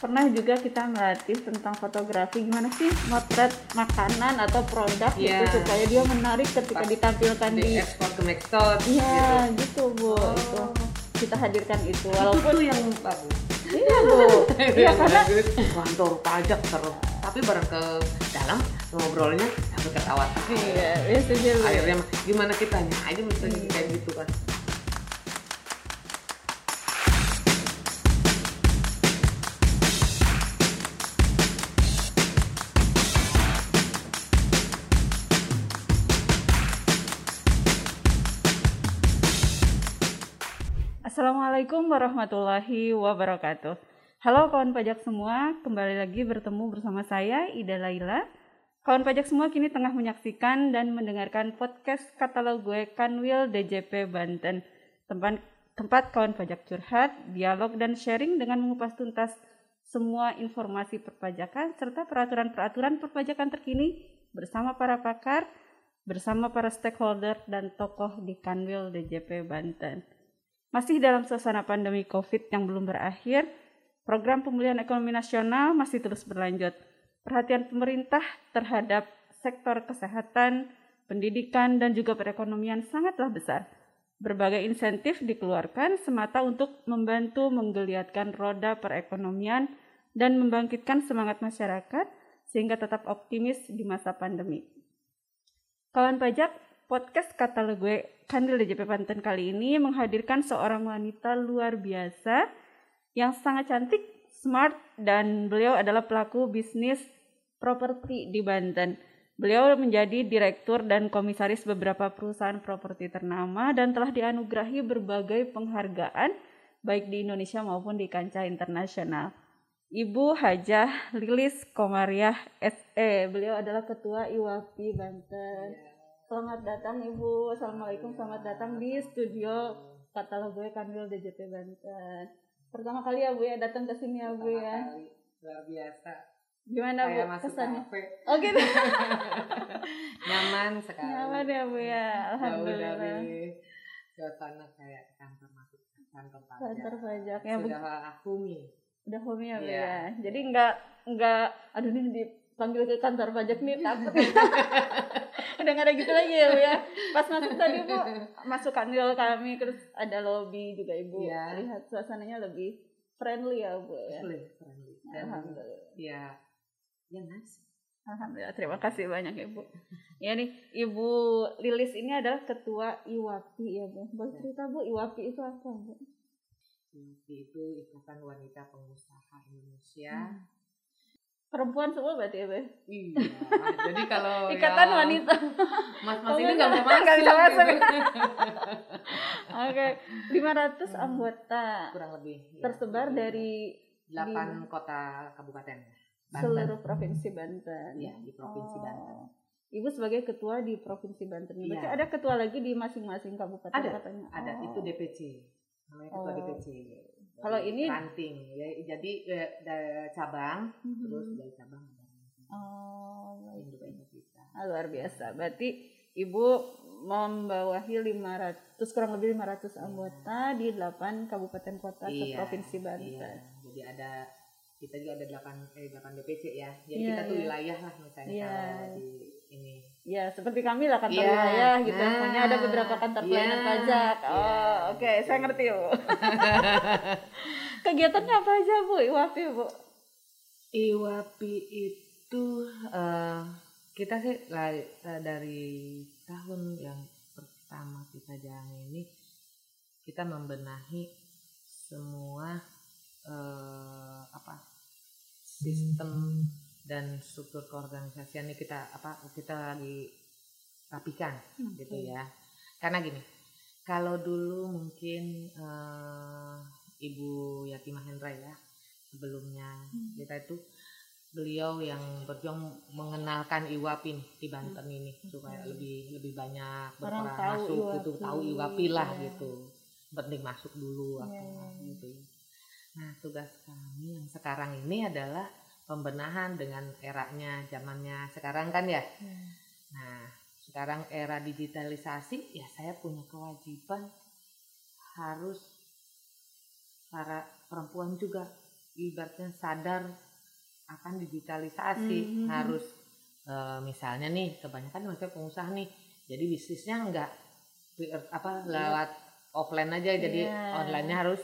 pernah juga kita melatih tentang fotografi gimana sih motret makanan atau produk Iya. gitu supaya dia menarik ketika Pas ditampilkan di di ekspor ke Maxstot iya gitu, bu Oh. itu kita hadirkan itu Walaupun itu yang bagus. iya bu iya karena kantor pajak seru. Tapi bareng ke dalam ngobrolnya sampai ketawa. iya bu Akhirnya gimana kitanya aja misalnya kayak gitu kan. Assalamualaikum warahmatullahi wabarakatuh. Halo kawan pajak semua, kembali lagi bertemu bersama saya Ida Laila. Kawan pajak semua kini tengah menyaksikan dan mendengarkan podcast katalog gue Kanwil DJP Banten. Tempat, tempat kawan pajak curhat, dialog dan sharing dengan mengupas tuntas semua informasi perpajakan serta peraturan-peraturan perpajakan terkini bersama para pakar, bersama para stakeholder dan tokoh di Kanwil DJP Banten. Masih dalam suasana pandemi COVID yang belum berakhir, program pemulihan ekonomi nasional masih terus berlanjut. Perhatian pemerintah terhadap sektor kesehatan, pendidikan, dan juga perekonomian sangatlah besar. Berbagai insentif dikeluarkan semata untuk membantu menggeliatkan roda perekonomian dan membangkitkan semangat masyarakat sehingga tetap optimis di masa pandemi. Kawan pajak, podcast katalog gue Kandil DJP Banten kali ini menghadirkan seorang wanita luar biasa yang sangat cantik, smart, dan beliau adalah pelaku bisnis properti di Banten. Beliau menjadi direktur dan komisaris beberapa perusahaan properti ternama dan telah dianugerahi berbagai penghargaan baik di Indonesia maupun di kancah internasional. Ibu Hajah Lilis Komariah SE. Beliau adalah ketua IWAPI Banten. Selamat datang Ibu. Assalamualaikum. Selamat datang di studio katalog gue Kanwil DJP Banten. Pertama kali ya Bu ya datang ke sini ya Bu ya. Kali, luar biasa. Gimana Kayak Bu kesannya? kafe. Oh gitu. Nyaman sekali. Nyaman ya Bu ya. Jauh Alhamdulillah. dari suasana kayak kantor masuk kantor pajak. Kantor pajak ya Bu. Sudah humi. Udah home ya Bu Iya. ya. Jadi nggak nggak aduh nih dipanggil ke kantor pajak nih takut. Udah nggak ada gitu lagi ya Bu ya. Pas masuk tadi Bu masuk kanwil kami terus ada lobby juga Ibu. Iya. Lihat suasananya lebih friendly ya Bu ya. Friendly, Alhamdulillah. ya, ya nice. Alhamdulillah, terima kasih banyak Ibu. Ya nih, Ibu Lilis ini adalah ketua IWAPI ya Bu. Boleh cerita Bu, IWAPI itu apa Bu? Nanti itu Ikatan Wanita Pengusaha Indonesia. Hmm. Perempuan semua berarti ya Bu? Iya. Jadi kalau Ikatan yang Wanita. Mas-mas Oh, ini nggak- bisa masuk. bisa masuk. gitu. Oke, 500 anggota Kurang lebih. ya. tersebar dari delapan kota kabupaten. Banten. seluruh provinsi Banten. Iya, di provinsi Oh. Banten. Ibu sebagai ketua di provinsi Banten. Berarti Iya. ada ketua lagi di masing-masing kabupaten Ada, katanya. Ada Oh. itu DPC. Namanya ketua Oh. DPC. Kalau ini- ranting ya. Jadi eh, dari cabang Mhm. terus dari cabang Oh, kita. Ah, luar biasa. Berarti Ibu membawahi 500 kurang lebih 500 anggota di 8 kabupaten kota seprovinsi Banten. Iya. Jadi ada kita juga ada 8 eh 8 DPC ya. Jadi Iya, kita tuh iya. wilayah lah misalnya Iya. kalau di ini. Ya, seperti kami lah kantor Iya. wilayah gitu. Nah, Punya ada beberapa kantor iya. pelayanan pajak. Oh, Iya, oke, gitu. saya ngerti, Bu. Kegiatannya apa aja, Bu? Iwapi, Bu. Iwapi itu eh, kita sih lah, eh, dari tahun yang pertama kita jalan ini kita membenahi semua eh, apa sistem dan struktur keorganisasian ini kita apa kita lagi rapikan gitu Oke. ya karena gini kalau dulu mungkin eh, Ibu Yati Mahendra ya sebelumnya Hmm. kita itu beliau yang berjuang mengenalkan IWAPI nih di Banten ini supaya lebih lebih banyak Hmm. Berperan tahu masuk gitu IWAPI, tahu IWAPI lah iya. gitu penting masuk dulu Iya, apa iya, iya. Nah tugas kami yang sekarang ini adalah pembenahan dengan eranya zamannya sekarang kan ya Hmm. Nah, sekarang era digitalisasi, ya saya punya kewajiban harus para perempuan juga ibaratnya sadar akan digitalisasi Mhm. harus eh, misalnya nih kebanyakan maksudnya pengusaha nih jadi bisnisnya nggak pi- apa lewat offline aja jadi Iya. online-nya harus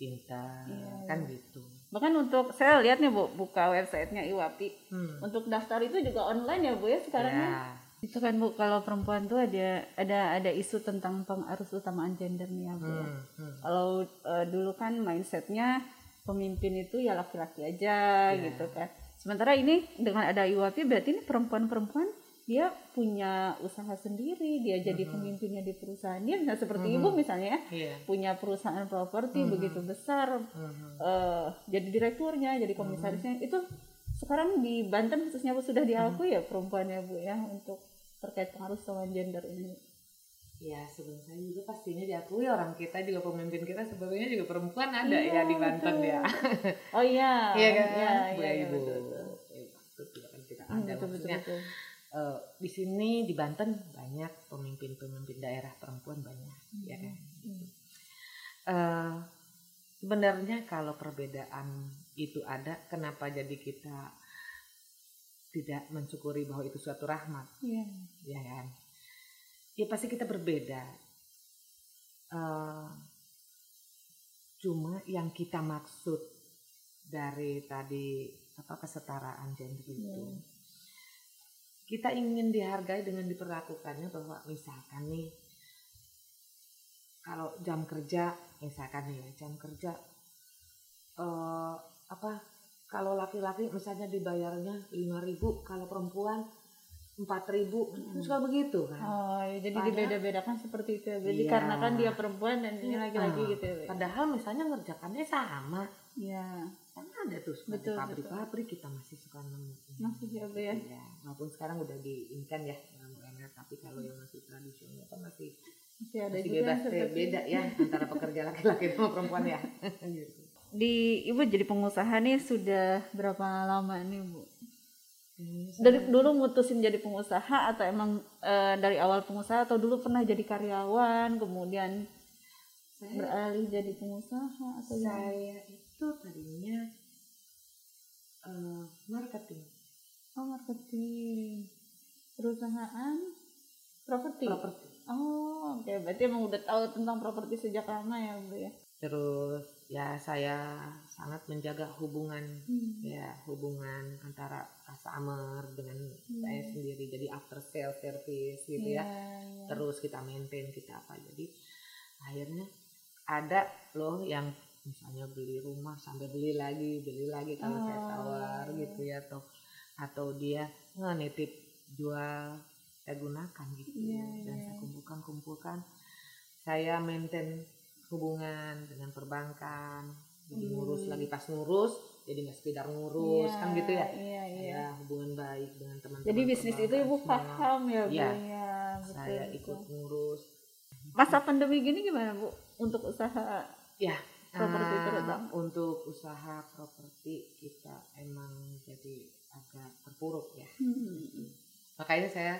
pintar Iya, kan iya. gitu Bahkan untuk saya lihat nih Bu, buka websitenya Iwapi. hmm. Untuk daftar itu juga online ya Bu ya sekarang ya. ya. Itu kan Bu kalau perempuan tuh ada ada ada isu tentang pengarus utamaan gender nih ya Bu. Hmm, hmm. Kalau eh, dulu kan mindsetnya pemimpin itu ya laki-laki aja Iya. gitu kan. Sementara ini dengan ada IWAPI berarti ini perempuan-perempuan dia punya usaha sendiri, dia jadi Mhm. pemimpinnya di perusahaan dia misalnya seperti Mhm. ibu misalnya ya, Iya. punya perusahaan properti Mhm. begitu besar, Mhm. eh, jadi direkturnya, jadi komisarisnya itu sekarang di Banten khususnya Bu sudah diakui ya perempuan ya Bu ya untuk terkait pengaruh sama gender ini. Ya sebelum saya juga pastinya diakui orang kita juga pemimpin kita sebenarnya juga perempuan ada Iya, ya di Banten betul. ya. Oh iya, Iya kan? Iya, Bu iya, iya, Ibu. betul, betul. Itu juga kan kita Hmm, ada betul, betul, maksudnya betul. Eh, di sini di Banten banyak pemimpin-pemimpin daerah perempuan banyak ya kan. Hmm. Eh, sebenarnya kalau perbedaan itu ada kenapa jadi kita tidak mensyukuri bahwa itu suatu rahmat Iya. ya kan ya pasti kita berbeda Eh, cuma yang kita maksud dari tadi apa kesetaraan gender itu Iya. Kita ingin dihargai dengan diperlakukannya bahwa misalkan nih kalau jam kerja misalkan nih ya jam kerja eh apa kalau laki-laki misalnya dibayarnya 5.000 kalau perempuan 4.000 itu suka begitu kan Oh, ya, jadi dibeda-bedakan seperti itu. ya. Jadi Iya. karena kan dia perempuan dan ini Iya. laki-laki gitu ya. Padahal misalnya ngerjakannya sama Iya. Ada tuh suka di Betul, pabrik-pabrik kita masih suka nemu Masih ya, Bu ya. Iya, walaupun sekarang udah diinkan ya dalam UMR tapi kalau yang masih tradisional kan masih Masih ada masih juga bebas yang seperti beda ya antara pekerja laki-laki sama perempuan ya gitu. Di Ibu jadi pengusaha nih sudah berapa lama nih, Bu? Dari dulu mutusin jadi pengusaha atau emang eh, dari awal pengusaha atau dulu pernah jadi karyawan kemudian saya, beralih jadi pengusaha atau saya itu tadinya eh, marketing Oh, marketing. Perusahaan properti. properti Oh, oke. Berarti emang udah tahu tentang properti sejak lama ya, Bu ya? terus ya saya sangat menjaga hubungan Hmm. ya hubungan antara customer dengan Hmm. saya sendiri jadi after sales service gitu Iya, ya iya. terus kita maintain kita apa jadi akhirnya ada loh yang misalnya beli rumah sampai beli lagi beli lagi kalau saya Oh, tawar iya. gitu ya atau atau dia nggak nitip jual saya gunakan gitu Iya, dan iya. saya kumpulkan kumpulkan saya maintain hubungan dengan perbankan jadi Hmm. ngurus lagi pas ngurus jadi nggak sekedar ngurus Iya, kan gitu ya Iya, iya. ada hubungan baik dengan teman-teman Jadi bisnis itu ibu paham ya bu Iya. ya betul, saya betul. ikut ngurus Masa pandemi gini gimana bu untuk usaha ya Properti terutama. untuk usaha properti kita emang jadi agak terpuruk ya Hmm. makanya saya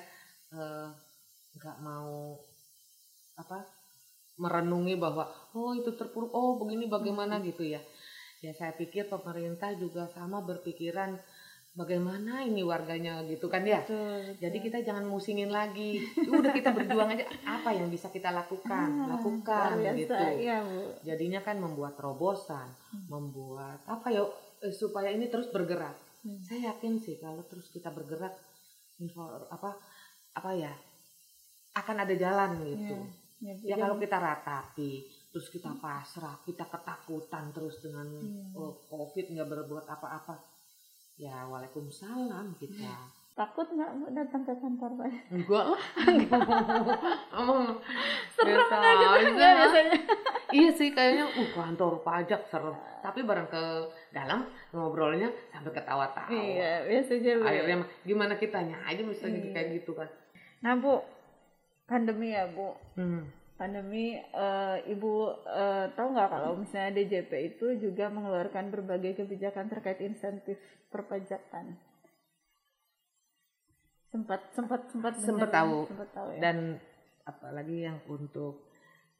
eh, nggak mau apa merenungi bahwa oh itu terpuruk oh begini bagaimana Hmm. gitu ya ya saya pikir pemerintah juga sama berpikiran bagaimana ini warganya gitu kan ya Betul, betul. jadi kita jangan musingin lagi udah kita berjuang aja apa yang bisa kita lakukan Ah, lakukan biasa, gitu Iya bu. jadinya kan membuat terobosan Hmm. membuat apa ya eh, supaya ini terus bergerak Hmm. saya yakin sih kalau terus kita bergerak info apa apa ya akan ada jalan gitu Iya. ya kalau kita ratapi terus kita pasrah kita ketakutan terus dengan Hmm. oh, covid nggak berbuat apa-apa ya waalaikumsalam kita takut nggak bu datang ke kantor pak? enggak lah emang Serem nggak gitu aja. nggak biasanya? iya sih kayaknya uh kantor pajak serem tapi bareng ke dalam ngobrolnya sampai ketawa-tawa Iya biasanya bu. akhirnya gimana kitanya aja misalnya Iya. kayak gitu kan Nah bu pandemi ya bu. hmm. Pandemi eh, ibu eh, tahu nggak kalau misalnya DJP itu juga mengeluarkan berbagai kebijakan terkait insentif perpajakan sempat sempat sempat Sempat tahu. sempat tahu ya dan apalagi yang untuk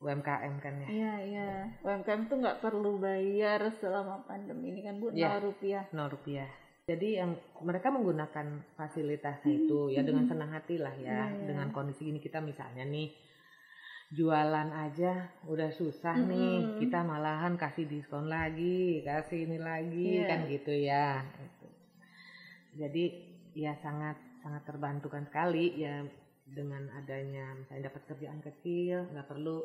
UMKM kan ya. Iya, iya. UMKM tuh nggak perlu bayar selama pandemi ini kan Bu, Iya. nol rupiah. nol rupiah. Jadi yang mereka menggunakan fasilitasnya itu ya dengan senang hati lah ya. Iya, iya. Dengan kondisi ini kita misalnya nih jualan aja udah susah Mm-mm. nih, kita malahan kasih diskon lagi, kasih ini lagi Iya. kan gitu ya. Gitu. Jadi ya sangat sangat terbantukan sekali ya dengan adanya misalnya dapat kerjaan kecil, nggak perlu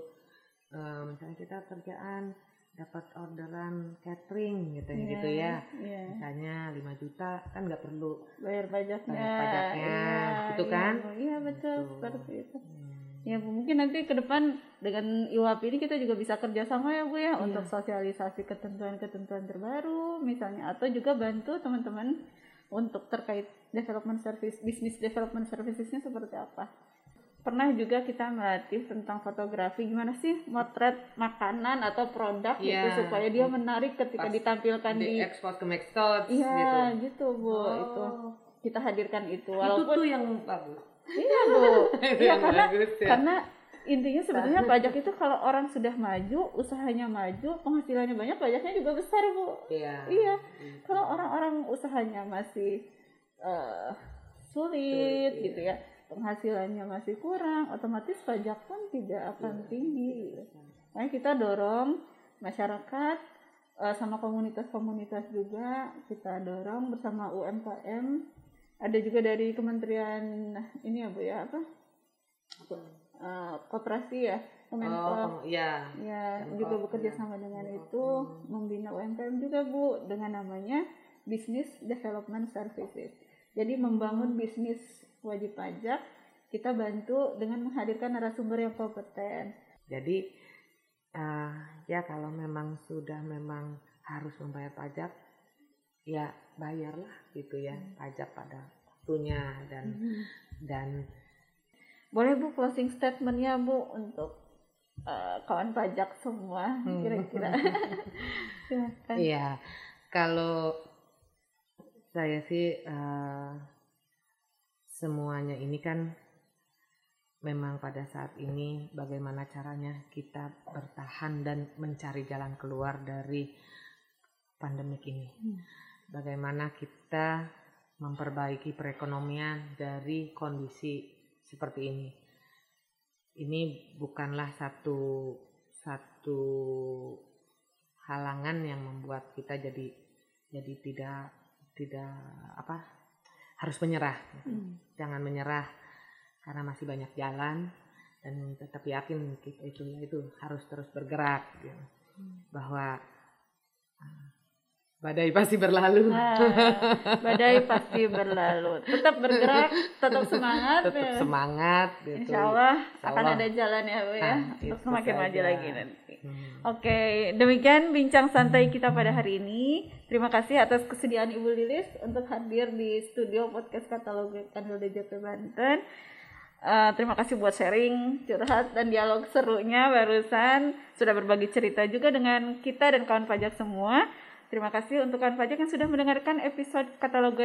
eh, misalnya kita kerjaan dapat orderan catering gitu Iya, gitu ya Iya. misalnya 5 juta kan nggak perlu Bayar pajaknya. Bayar pajaknya, Iya, gitu iya, kan? Iya, betul Gitu. seperti itu. Ya Bu, mungkin nanti ke depan dengan IWAP ini kita juga bisa kerjasama ya Bu ya Iya. untuk sosialisasi ketentuan-ketentuan terbaru misalnya atau juga bantu teman-teman untuk terkait development service, bisnis development servicesnya seperti apa. Pernah juga kita melatih tentang fotografi gimana sih motret makanan atau produk gitu Iya. supaya dia menarik ketika Pas ditampilkan di di ekspor ke Maxtots Iya gitu gitu Bu itu Oh, kita hadirkan itu itu walaupun tuh yang bagus iya Bu. Iya karena bagus ya. karena intinya sebetulnya pajak itu kalau orang sudah maju usahanya maju penghasilannya banyak pajaknya juga besar bu. Iya. Iya. Gitu. kalau orang-orang usahanya masih eh, sulit Sulit, gitu ya penghasilannya masih kurang otomatis pajak pun tidak akan tinggi. gitu. makanya kita dorong masyarakat eh, sama komunitas-komunitas juga kita dorong bersama UMKM ada juga dari kementerian ini ya bu ya apa? Eh, koperasi ya Kemenko. Oh iya. Ya Kemenko, juga bekerja ya. sama dengan Kemenko. itu membina UMKM juga bu dengan namanya Business Development Services. Jadi membangun bisnis wajib pajak kita bantu dengan menghadirkan narasumber yang kompeten. Jadi eh, ya kalau memang sudah memang harus membayar pajak ya bayarlah gitu ya Hmm. pajak pada waktunya dan dan boleh bu closing statementnya bu untuk eh, kawan pajak semua Hmm. kira-kira Silakan. Iya, kalau saya sih eh, semuanya ini kan memang pada saat ini bagaimana caranya kita bertahan dan mencari jalan keluar dari pandemik ini. Hmm. Bagaimana kita memperbaiki perekonomian dari kondisi seperti ini. Ini bukanlah satu satu halangan yang membuat kita jadi jadi tidak tidak apa harus menyerah Hmm. jangan menyerah karena masih banyak jalan dan tetap yakin kita itu itu harus terus bergerak gitu. bahwa ah, badai pasti berlalu Nah, badai pasti berlalu. Tetap bergerak, tetap semangat. tetap ya. semangat gitu Insya Allah Insya akan ada jalan ya, Bu ya, Ah, untuk itu semakin maju lagi nanti. Hmm. Oke, demikian bincang santai kita pada hari ini. Terima kasih atas kesediaan Ibu Lilis untuk hadir di studio podcast katalog Kanwil DJP Banten. Eh, terima kasih buat sharing, curhat, dan dialog serunya barusan. Sudah berbagi cerita juga dengan kita dan kawan pajak semua. Terima kasih untuk kawan pajak yang sudah mendengarkan episode katalog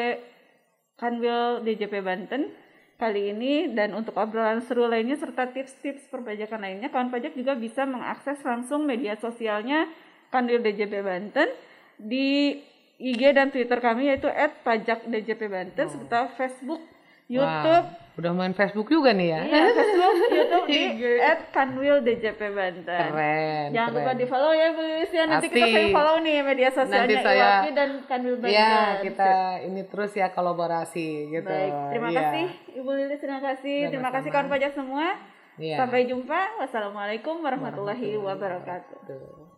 Kanwil DJP Banten kali ini. Dan untuk obrolan seru lainnya serta tips-tips perpajakan lainnya kawan pajak juga bisa mengakses langsung media sosialnya Kanwil DJP Banten di IG dan Twitter kami yaitu @pajakdjp Banten serta Facebook, YouTube, Wah, udah main Facebook juga nih ya iya, Facebook, YouTube di IG. @kanwildjp Banten. keren Jangan lupa keren. di follow ya Bu Luis ya. Nanti kita Pasti. sering follow nih media sosialnya Nanti saya- IWAPI dan Kanwil Banten. Iya, kita ini terus ya kolaborasi gitu. Baik, terima Iya. kasih Ibu Lilis, terima kasih. Terima kasih Sama-sama. kawan pajak semua. Iya. Sampai jumpa. Wassalamualaikum warahmatullahi wabarakatuh. Tuh.